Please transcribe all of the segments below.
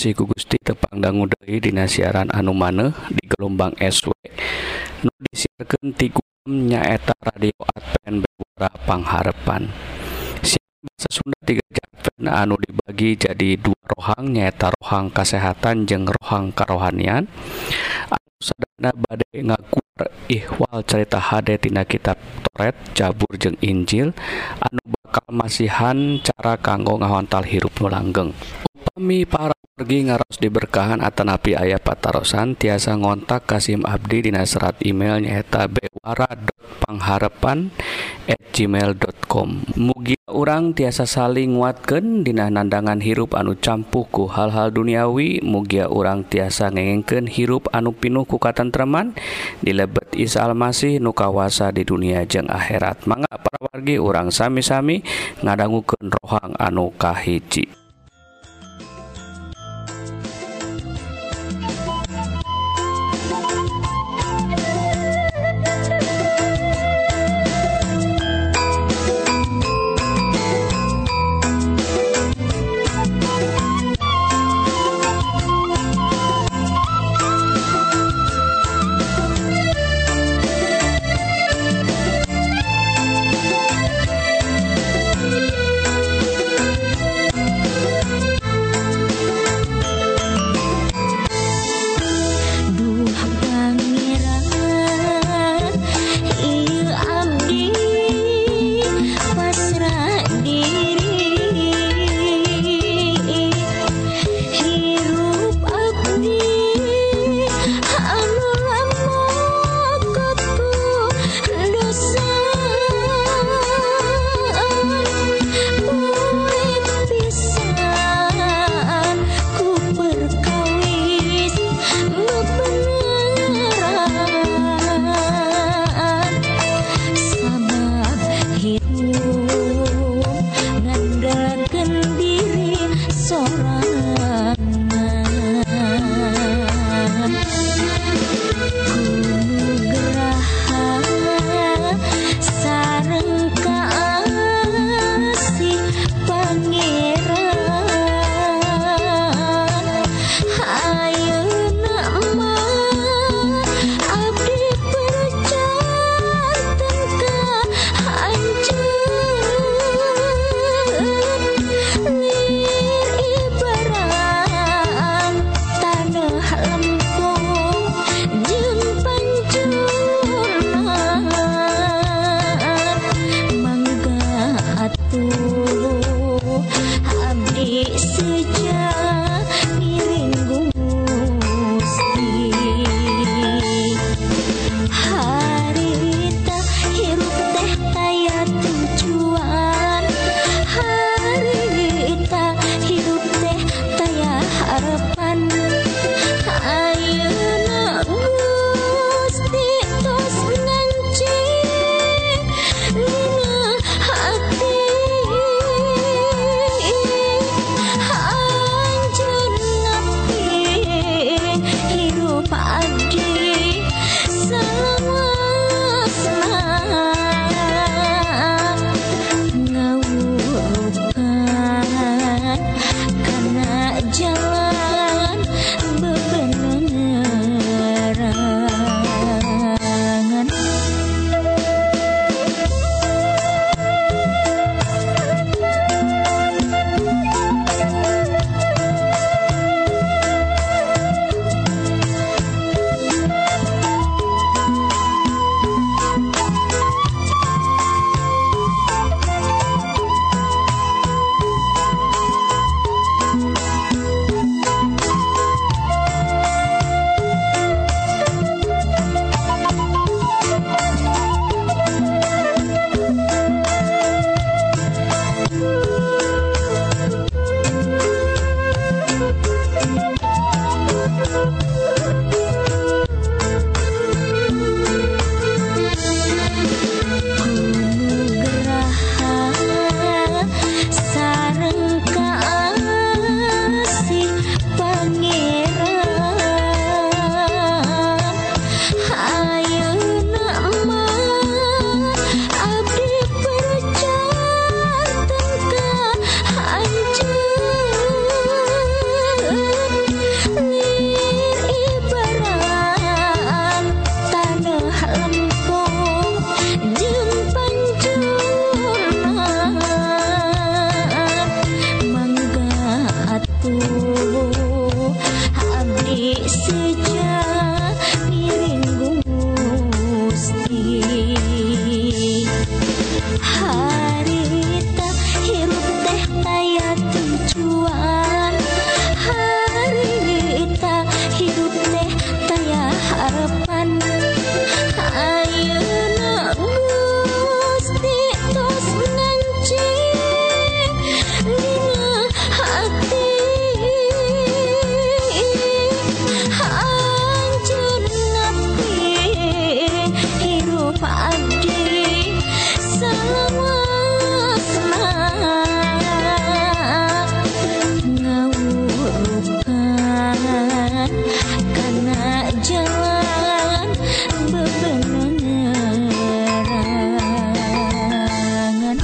siku Gusti tepangdanggu Dehi Dina siaran anu maneh di gelombang SW nu disiarkan ti radio Advent Pangharepan. Bahasa Sunda tiga Advent anu dibagi jadi dua rohang nyaeta rohang kesehatan jeng rohang kerohanian anu sadana badai ngakuar ihwal cerita hade tina kitab Toret cabur jeng Injil anu bakal masihan cara kanggo ngahontal hirup nulanggeng Mi para pergi ngaros diberkahan atanapi ayah patarosan tiasa ngontak Kasim Abdi dina serat email nyaeta bewara.pangharapan at gmail.com Mugi orang tiasa saling nguatkan dina nandangan hirup anu campuhku hal-hal duniawi. Mugia orang tiasa ngengken hirup anu pinuh ku katentreman. Dilebet is almasih nu kawasa di dunia jeng akhirat. Mangga para wargi orang sami-sami ngadangukeun rohang anu kahiji.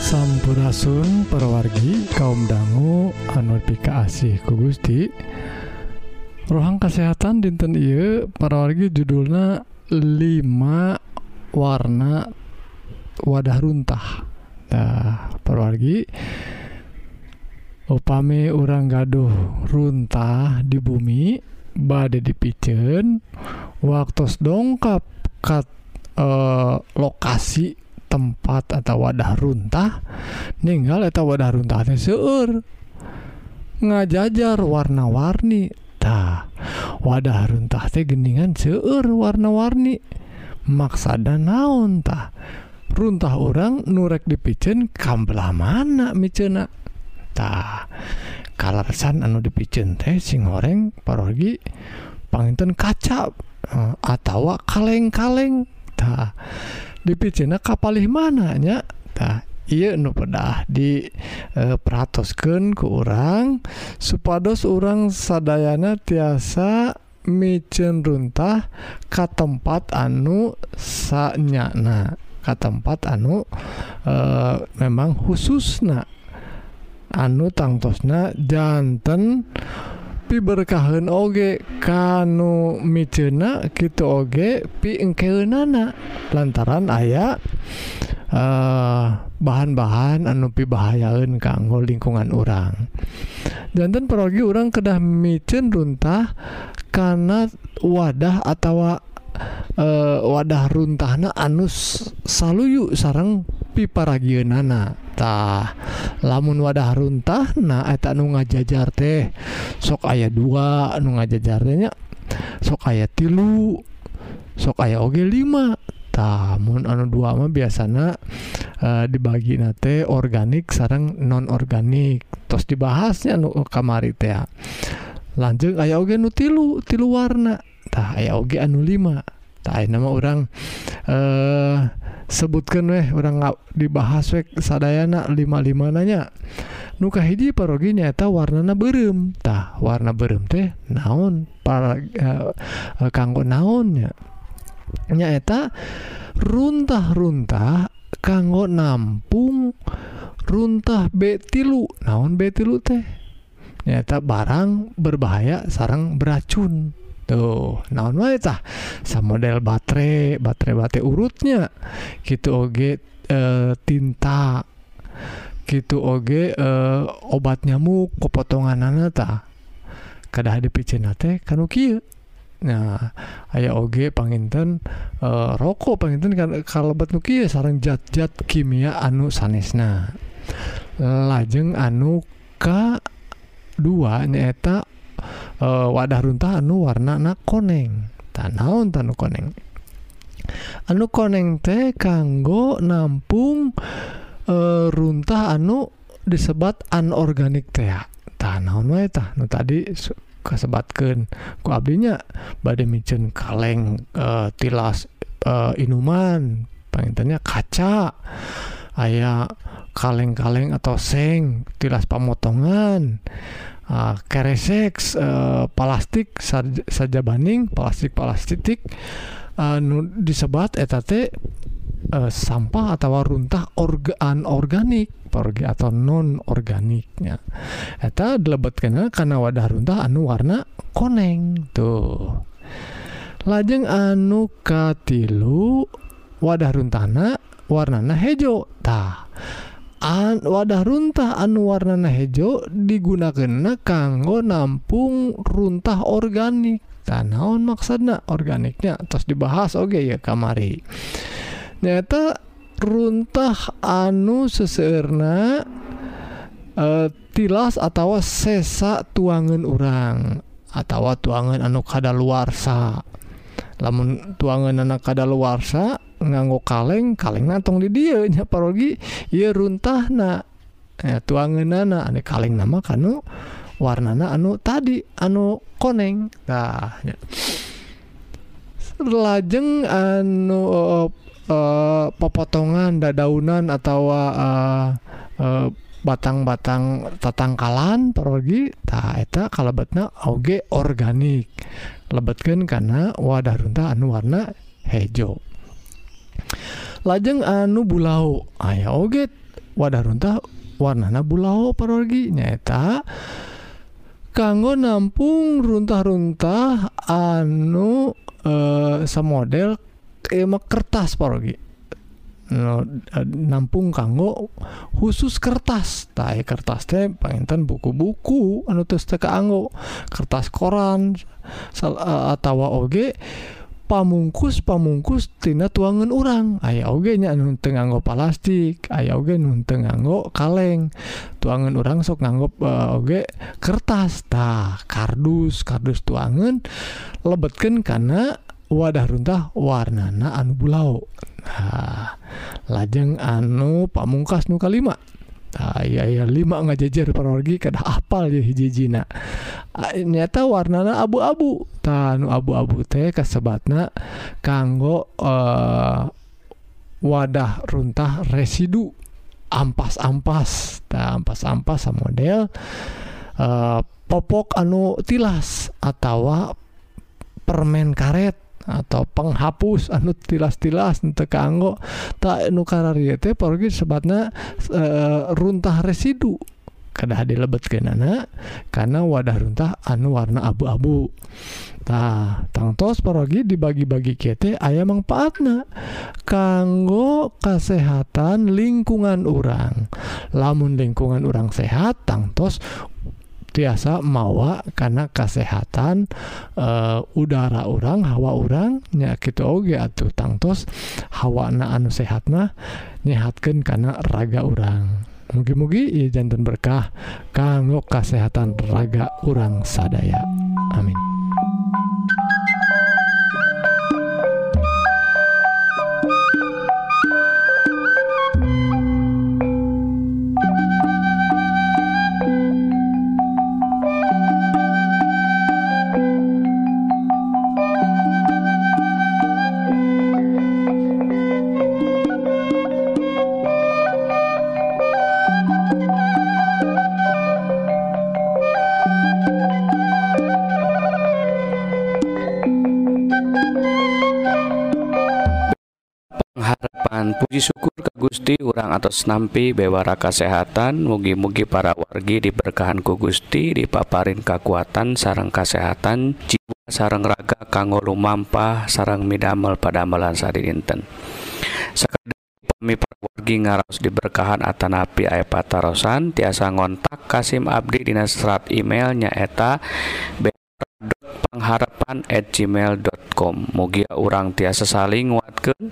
Sampurasun perwargi kaum dangu anu pika asih ku Gusti. Rohang kesehatan dinten Ieu parawargi judulnya 5 warna wadah runtah. Nah perwargi upami orang gaduh runtah di bumi badai dipicen waktu dongkap kat e, eh, lokasi tempat atau wadah runtah ninggal atau wadah runtahnya seur ngajajar warna-warni tah. Wadah runtah teh geningan seur warna-warni. Maksada naon tah? Runtah orang nurek dipicen kambelah mana micena? Tah. kalarsan anu dipicen teh sing goreng parogi panginten kaca uh, atawa kaleng-kaleng. Tak dipicena kapalih mananya? Tak Iye nu pedah di eh, e, peratosken ke orang supados orang sadayana tiasa micen runtah ke tempat anu sanyana. Ke tempat anu e, memang khususna. anu tangtosna jantan pi berkahan oge kanu micena gitu oge pi engkeunana lantaran ayah eh, uh, bahan-bahan anu pi kanggo lingkungan orang jantan perogi orang kedah micen runtah karena wadah atau Uh, eh, wadah runtahna anus saluyu sarang piparagieunanatah lamun wadah runtah nah eta nu ngajajar teh sok ayat dua anu ngajajarnya sok aya tilu sok aya oge 5 tamun anu dua mah biasanya uh, eh, dibagi nate organik sarang non organik terus dibahasnya nu kamari teh lanjut aya oge nu tilu tilu warna. Tah aya oge anu 5 tah nama orang eh uh, sebutkan weh orang nggak dibahas wek sadayana 55 nanya nuka hiji parogi nyata warnana berem. Tah warna berem teh naon? Para uh, kanggo naonnya nyaeta runtah-runtah kanggo nampung runtah betilu. Naon betilu teh? Nyata barang berbahaya sarang beracun. tuh naon wae tah model baterai baterai baterai urutnya. Gitu oge e, tinta. Gitu oge e, obat nyamuk kepotongan anata kada ada teh kanu kieu. Nah aya oge panginten e, rokok panginten kalebet nu kieu sareng zat-zat kimia anu sanesna. Lajeng anu ka dua nyaeta uh, wadah runtah anu warna na koneng. Tanahun tanu koneng? Anu koneng teh kanggo nampung uh, runtah anu disebat anorganik teh tanaun waetah nu tadi kasebatkan ku abdinya badai micen kaleng uh, tilas uh, inuman pengintennya kaca ayah kaleng-kaleng atau seng tilas pamotongan. Ah, uh, kareseks uh, eh, plastik saja baning plastik plastik uh, eh, disebat etate uh, eh, sampah atau runtah organ organik pergi atau non organiknya eta dilebetkan karena wadah runtah anu warna koneng tuh. Lajeng anu katilu wadah runtana warnana hejo tah. An wadah runtah anu warnana hejo digunakan kanggo nampung runtah organik. Tanaon maksana organiknya? Terus dibahas Oke okay, ya kamari. Nyata runtah anu seserna e, eh, tilas atau sesa tuangan orang atau tuangan anu kada luarsa namun tuangan anak kada luarsa nganggo kaleng kaleng natong di dianya parogi ia runtah na eh, tuangan nana ane kaleng nama kanu warnana anu tadi anu koneng. Nah ya. lajeng anu uh, uh, pepotongan dadaunan atau uh, uh, batang-batang tatangkalan pergi taeta kalebetna oge organik. Lebetkan karena wadah runtah anu warna hejo lajeng anu bulau aya oge wadah runtah warnana bulau parogi nyaeta kanggo nampung runtah-runtah anu eh, uh, semodel emak eh, kertas parogi No, eh, nampung kanggo khusus kertas. Tai kertas teh penginten buku-buku anu teu teu keanggo kertas koran sal, uh, atawa oge pamungkus pamungkus tina tuangan orang aya ogenya nun nganggo plastik aya oge nun nganggo kaleng. Tuangan orang sok nganggo uh, eh, oge kertastah kardus kardus tuangan lebetkeun karena wadah runtah warnana anu bulau. Nah, lajeng anu pamungkas nu kalima. aya lima ngajajar perorgi ke apal ya hijijina nyata warnana abu-abu. Tanu abu-abu teh kasebatna kanggo uh, wadah runtah residu. Ampas-ampas. Ampas-ampas model uh, popok anu tilas atau permen karet. atau penghapus anu tilas-tilas untuk kanggo tak nukarariete pergi sebatnya e, eh, runtah residu. Kada dilebet ke nana karena wadah runtah anu warna abu-abu. Tah tangtos parogi dibagi-bagi kete aya manfaatna. Kanggo kesehatan lingkungan orang lamun lingkungan orang sehat tangtos tiasa mawa karena kesehatan uh, udara orang hawa orangnya gitu Oge atuh. Tangtos hawana anu sehat mah nyehatkan karena raga orang mugi-mugi jantan berkah kanggo kesehatan raga orang sadaya. Amin. Gusti urang atas nampi bewara kesehatan mugi-mugi para wargi diberkahan ku Gusti dipaparin kekuatan sarang kesehatan jiwa sarang raga kanggo lumampah sarang midamel pada amalan sadi dinten sekadar kami para wargi ngaros diberkahan atanapi aya patarosan tiasa ngontak Kasim Abdi dina serat email nyaeta pengharapan at gmail.com mugia urang tiasa saling nguatkan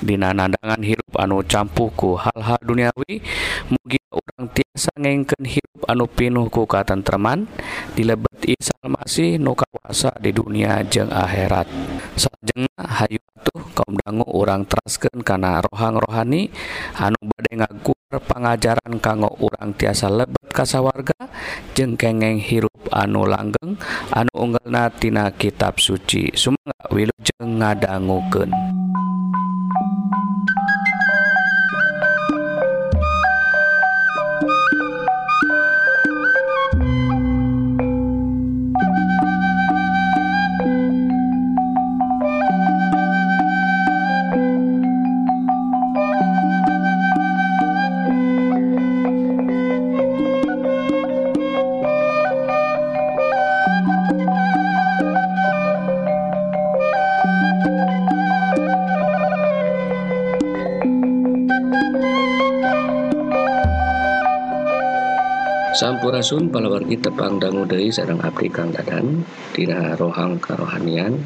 Dina nandangan hirup anu campuhku hal-hal duniawi mugi orang tiasa ngengken hirup anu pinuh ku katentreman dilebet isal masih nu kawasa di dunia jeng akhirat. Salajengna hayu atuh kaum dangu orang teraskeun kana rohang rohani anu bade ngaguar pangajaran kanggo orang tiasa lebet kasawarga jeng kengeng hirup anu langgeng anu unggalna tina kitab suci. Sumangga wilujeng ngadangukeun. Sampurasun palawargi tepang dangu deui sareng abdi kang dadan dina rohang karohanian.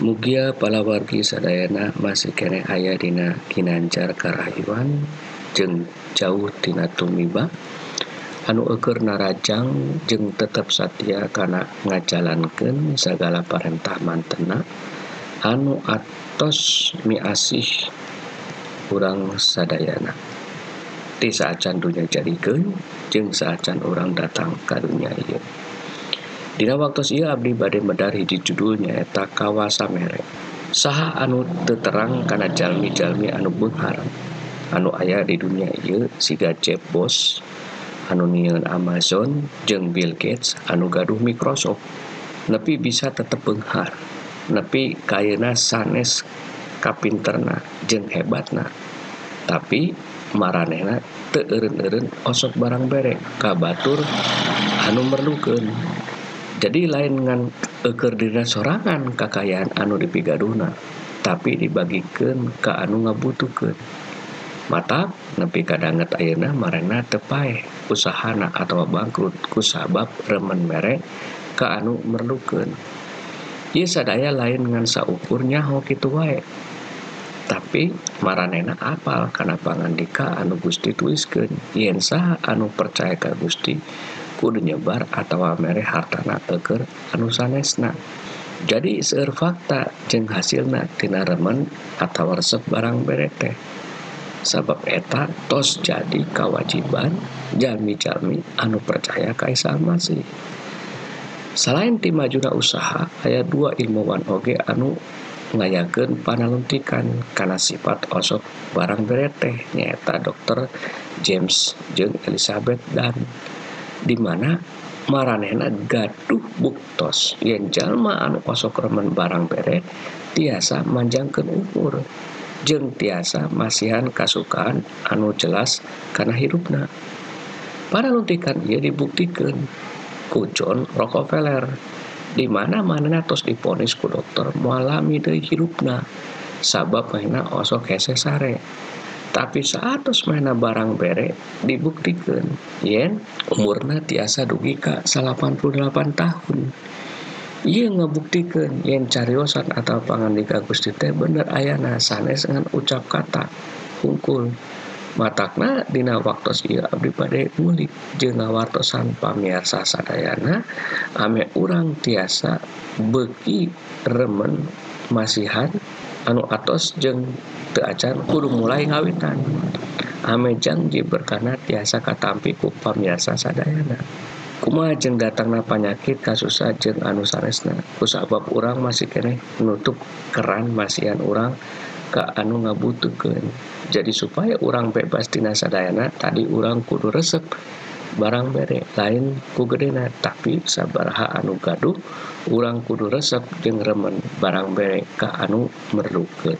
Mugia palawargi sadayana masih kene aya dina kinancar karayuan jeung jauh tina tumiba anu eker narajang jeung tetap satya karena ngajalankan segala perintah mantena anu atos miasih kurang sadayana. Ti saat candunya jadikan jeng saacan orang datang karunya ieu. Dina waktu ia Abdi badai medari di judulnya eta kawasa merek saha anu teterang karena jalmi-jalmi anu Benghar anu ayah di dunia ia siga Jeff Bos anu nian Amazon jeng Bill Gates anu gaduh Microsoft. Nepi bisa tetap Benghar nepi kayena sanes kapinterna jeng hebatna. Tapi marehna teun-un osok barang berek Ka Batur anu merluken jadi lain dengan kekerdina sorangan kekayaan anu dipigaduna tapi dibagikan ke anu ngabutuhkan mata nepi kadanget ayeuna marena tepae usahana atau bangkrut kusabab remen merek ke anu merlukan Iya sadaya lain ngan saukur nyaho kitu wae. tapi maranena apal kenapa ngandika anu Gusti tuliskan yen sah anu percaya ke Gusti kudu nyebar atau mere hartana teker anu sanesna. Jadi seueur fakta jeng hasilna tina remen atau resep barang berete sabab eta tos jadi kewajiban jami-jami anu percaya kaisal masih. Selain timajuna usaha ayat dua ilmuwan oge anu ngayaken panalutikan karena sifat osok barang bereteh nyata dokter James jeung Elizabeth dan dimana maranehna gaduh buktos. Yang jalma anu osok remen barang bere tiasa manjangkan umur. Jeng tiasa masihan kasukaan anu jelas karena hirupna. Para luntikan ia dibuktikan ku John Rockefeller. di mana mana tos diponis ku dokter? Mualami dari hirupna. Sabab mana osok hese sare. Tapi saat tos mana barang bere dibuktikan. Yen umurna tiasa dugi ka 88 tahun. Ia ngebuktikan yang cariosan atau pangan di Gusti teh bener ayana sanes dengan ucap kata hungkul. matakna dina waktu si Abdi badai mulik jengawartosan pamirsa sadayana ame urang tiasa beki remen masihan anu atos jeng teacan kudu mulai ngawitan. Ame janji berkana tiasa katampi ku pamirsa sadayana. Kuma jeng datangna panyakit kasus ajeng anu sanesna kusabab orang masih kene nutup keran masihan orang ke anu ngabutukeun jadi supaya orang bebas tina sadayana tadi orang kudu resep. Barang bere lain kugedena tapi sabaraha anu gaduh orang kudu resep jeung remen. Barang bere ka anu merlukeun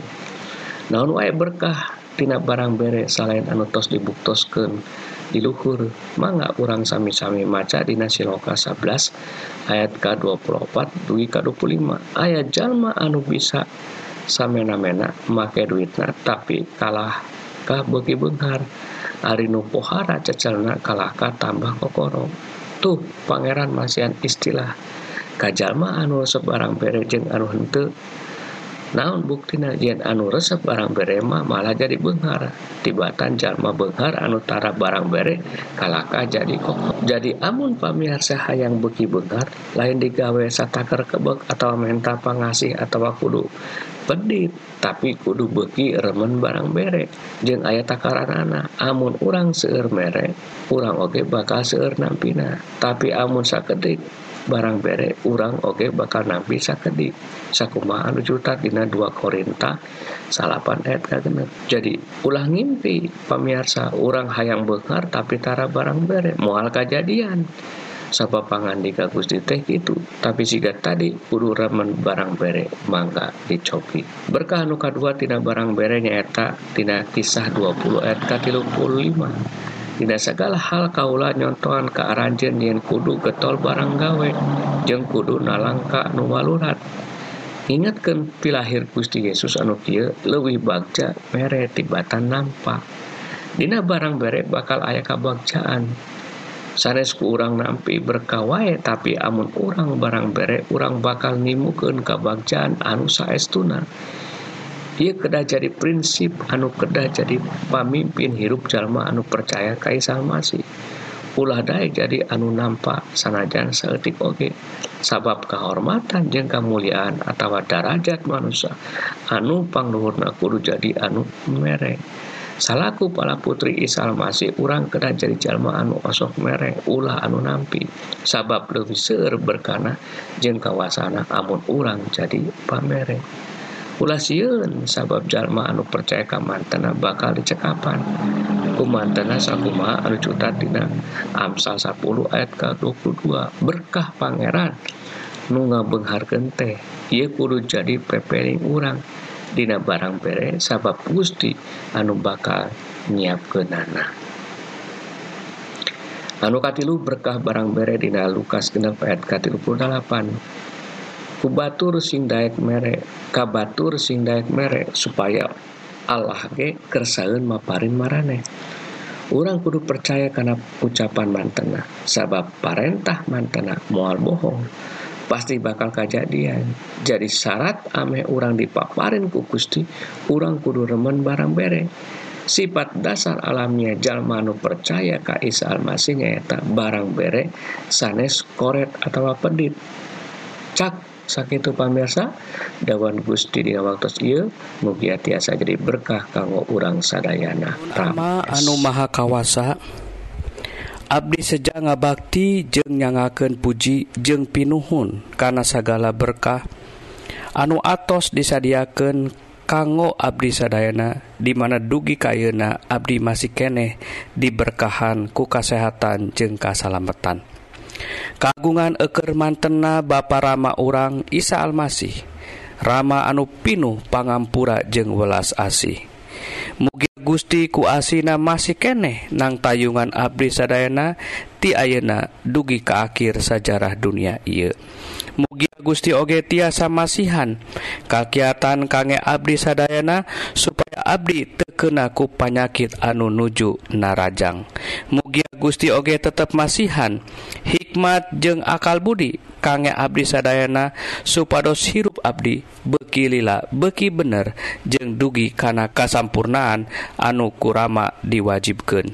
naon wae berkah tina barang bere selain anu tos dibuktoskeun di luhur mangga urang sami-sami maca dina siloka 11 ayat ka 24 dugi ka 25 aya jalma anu bisa samena-mena make duitna tapi kalah kah beki benghar. Ari nu pohara cecelna kalahkah tambah kokoro. Tuh pangeran masihan istilah. Kajalma anu sebarang bere jeung anu henteu. Naon buktina yen anu resep barang bere mah malah jadi benghar. Tibatan jalma benghar anu tara barang bere kalahkah jadi kok jadi amun pamirsa hayang beki benghar lain digawe sataker kebek atau menta pangasih atau kudu pedit tapi kudu beki remen barang bere jeung aya takaranana amun urang seueur mere urang oke okay, bakal seueur nampina. Tapi amun sakedik barang bere urang oke okay, bakal nampi sakedik sakumaha anu cerita dina 2 Korinta salapan ayat kagenep. Jadi ulah ngimpi pamirsa urang hayang bekar tapi tara barang bere moal kajadian. sapa pangandika Gusti teh gitu tapi siga tadi kudu ramen barang bere mangga dicoki. Berkah anu kadua tina barang bere nyaeta tina kisah 20 ayat 35 Dina segala hal kaula nyontohan ke aranjen yen kudu getol barang gawe jeng kudu nalangka nu walurat ingatkan pilahir Gusti Yesus anu kieu leuwih bagja mere tibatan nampak. Dina barang bere bakal aya kabagjaan. sanes ku urang nampi berkawae tapi amun urang barang bere urang bakal nimukeun kabagjan anu saestuna. Ia kedah jadi prinsip anu kedah jadi pamimpin hirup jalma anu percaya kaisal masih ulah dae jadi anu nampak sanajan seetik oge. Sabab kehormatan jeung kemuliaan atau darajat manusia anu pangluhurna kudu jadi anu merek salaku pala putri Isa Almasih urang kena jadi jalma anu osok mereng ulah anu nampi. Sabab lebih seur berkana jeng kawasana amun urang jadi pamereng. Ulah siun sabab jalma anu percaya ka mantena bakal dicekapan. Ku mantena sakuma anu cuta dina Amsal 10 ayat ke 22 berkah pangeran. Nu ngabengharkeun teh ieu kudu jadi pepering urang. Dina barang bere sabab Gusti anu bakal nyiapkeun anak anu katilu berkah barang bere Dina Lukas genep ayat ka 38 kubatur sing daek merek kabatur sing daek merek supaya Allah ge kersaeun maparin marane. Orang kudu percaya karena ucapan mantena sabab parentah mantena moal bohong. pasti bakal kejadian. Jadi syarat ame orang dipaparin ku Gusti orang kudu remen barang bereng sifat dasar alamnya jalmanu percaya ka Isa Almasih nyaeta barang bere sanes koret atau pedit. Cak sakitu pamirsa dawan Gusti dina waktu ieu mugia tiasa jadi berkah kanggo urang sadayana. Rama anu maha kawasa. Abdi Seja ngabakti jeung nyangaken puji jeung pinuhun kana sagala berkah. Anu atos disadiaken kanggo Abdi Sadayana dimana dugi kayuna Abdi masih keneh diberkahan ku kasehatan jeung kasalamatan. Kagungan eker mantena ba Rama urang Isa Almasih Rama anu pinuh pangampura jeung welas asih. mugi Gusti ku asina masih keneh nang tayungan Abdi Sadayana ti Ayeuna dugi ke akhir sajarah dunia Ieu. Mugi Gusti Oge tiasa masihan kakiatan kangge Abdi Sadayana supaya Abdi tekenaku panyakit anu nuju narajang. Mugi Gusti Oge tetap masihan hikmat jeung akal budi kangge abdi sadayana supados hirup abdi. Beki lila beki bener jeung dugi kana kasampurnaan anu kurama diwajibkeun.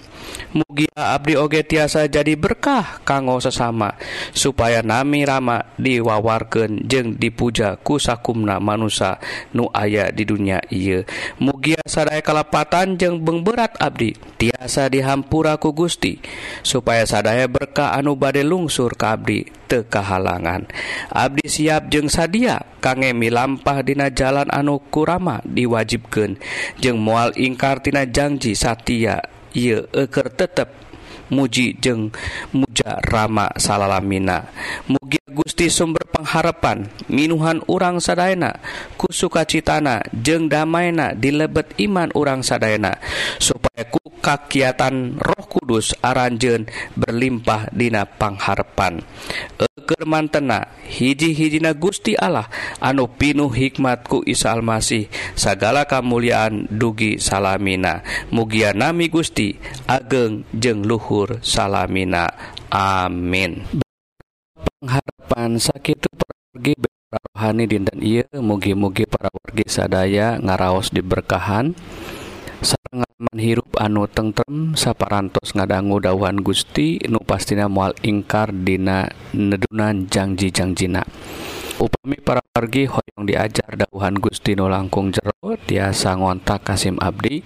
Mugia abdi oge tiasa jadi berkah kanggo sesama supaya nami rama diwawarkeun jeung dipuja ku sakumna manusia nu aya di dunia ieu. Mugia sadaya kalapatan jeung bengberat abdi tiasa dihampura ku Gusti supaya sadaya berkah anu bade lungsur ka abdi. tekahalangan Abdi siap jeung sadia kangge milampah dina jalan anu kurama diwajibkeun. Jeung moal ingkar tina janji satia ieu eker tetep muji jeung muja Rama salalamina. Mugi Gusti sumber pengharapan minuhan urang sadayana ku sukacitana jeung damaina dilebet iman urang sadayana supaya ku kakiatan Roh Kudus Aranjen berlimpah dina pangharpan. Ekermantena hiji-hijina Gusti Allah anu pinuh hikmatku Isa Almasih segala kemuliaan dugi salamina. Mugia nami Gusti ageng jeng luhur salamina. Amin. Pengharapan sakit pergi rohani dinten iya mugi-mugi para wargi sadaya ngaraos diberkahan. Sarang manhirup anu tengrem saparantos ngadanggu dawan Gusti nu pastina mual ingkar dina nedunan janji-janjina upami para wargi hoyong diajar dauhan Gusti nu langkung jero tiasa ngontak Kasim Abdi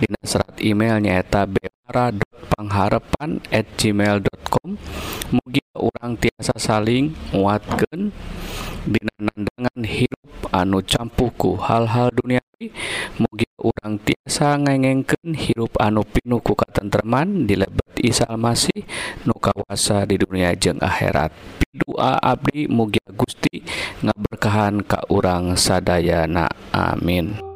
dina serat email nyaeta bewara.pangharapan at gmail.com mugi orang tiasa saling nguatkeun dina nandangan hirup anu campuku hal-hal duniawi mugi urang tiasa ngengengken hirup anu pinuku katentreman di lebet Isa Almasih nu kawasa di dunia jeng akhirat. Doa Abdi mugia Gusti ngaberkahan Ka urang sadayana. Amin.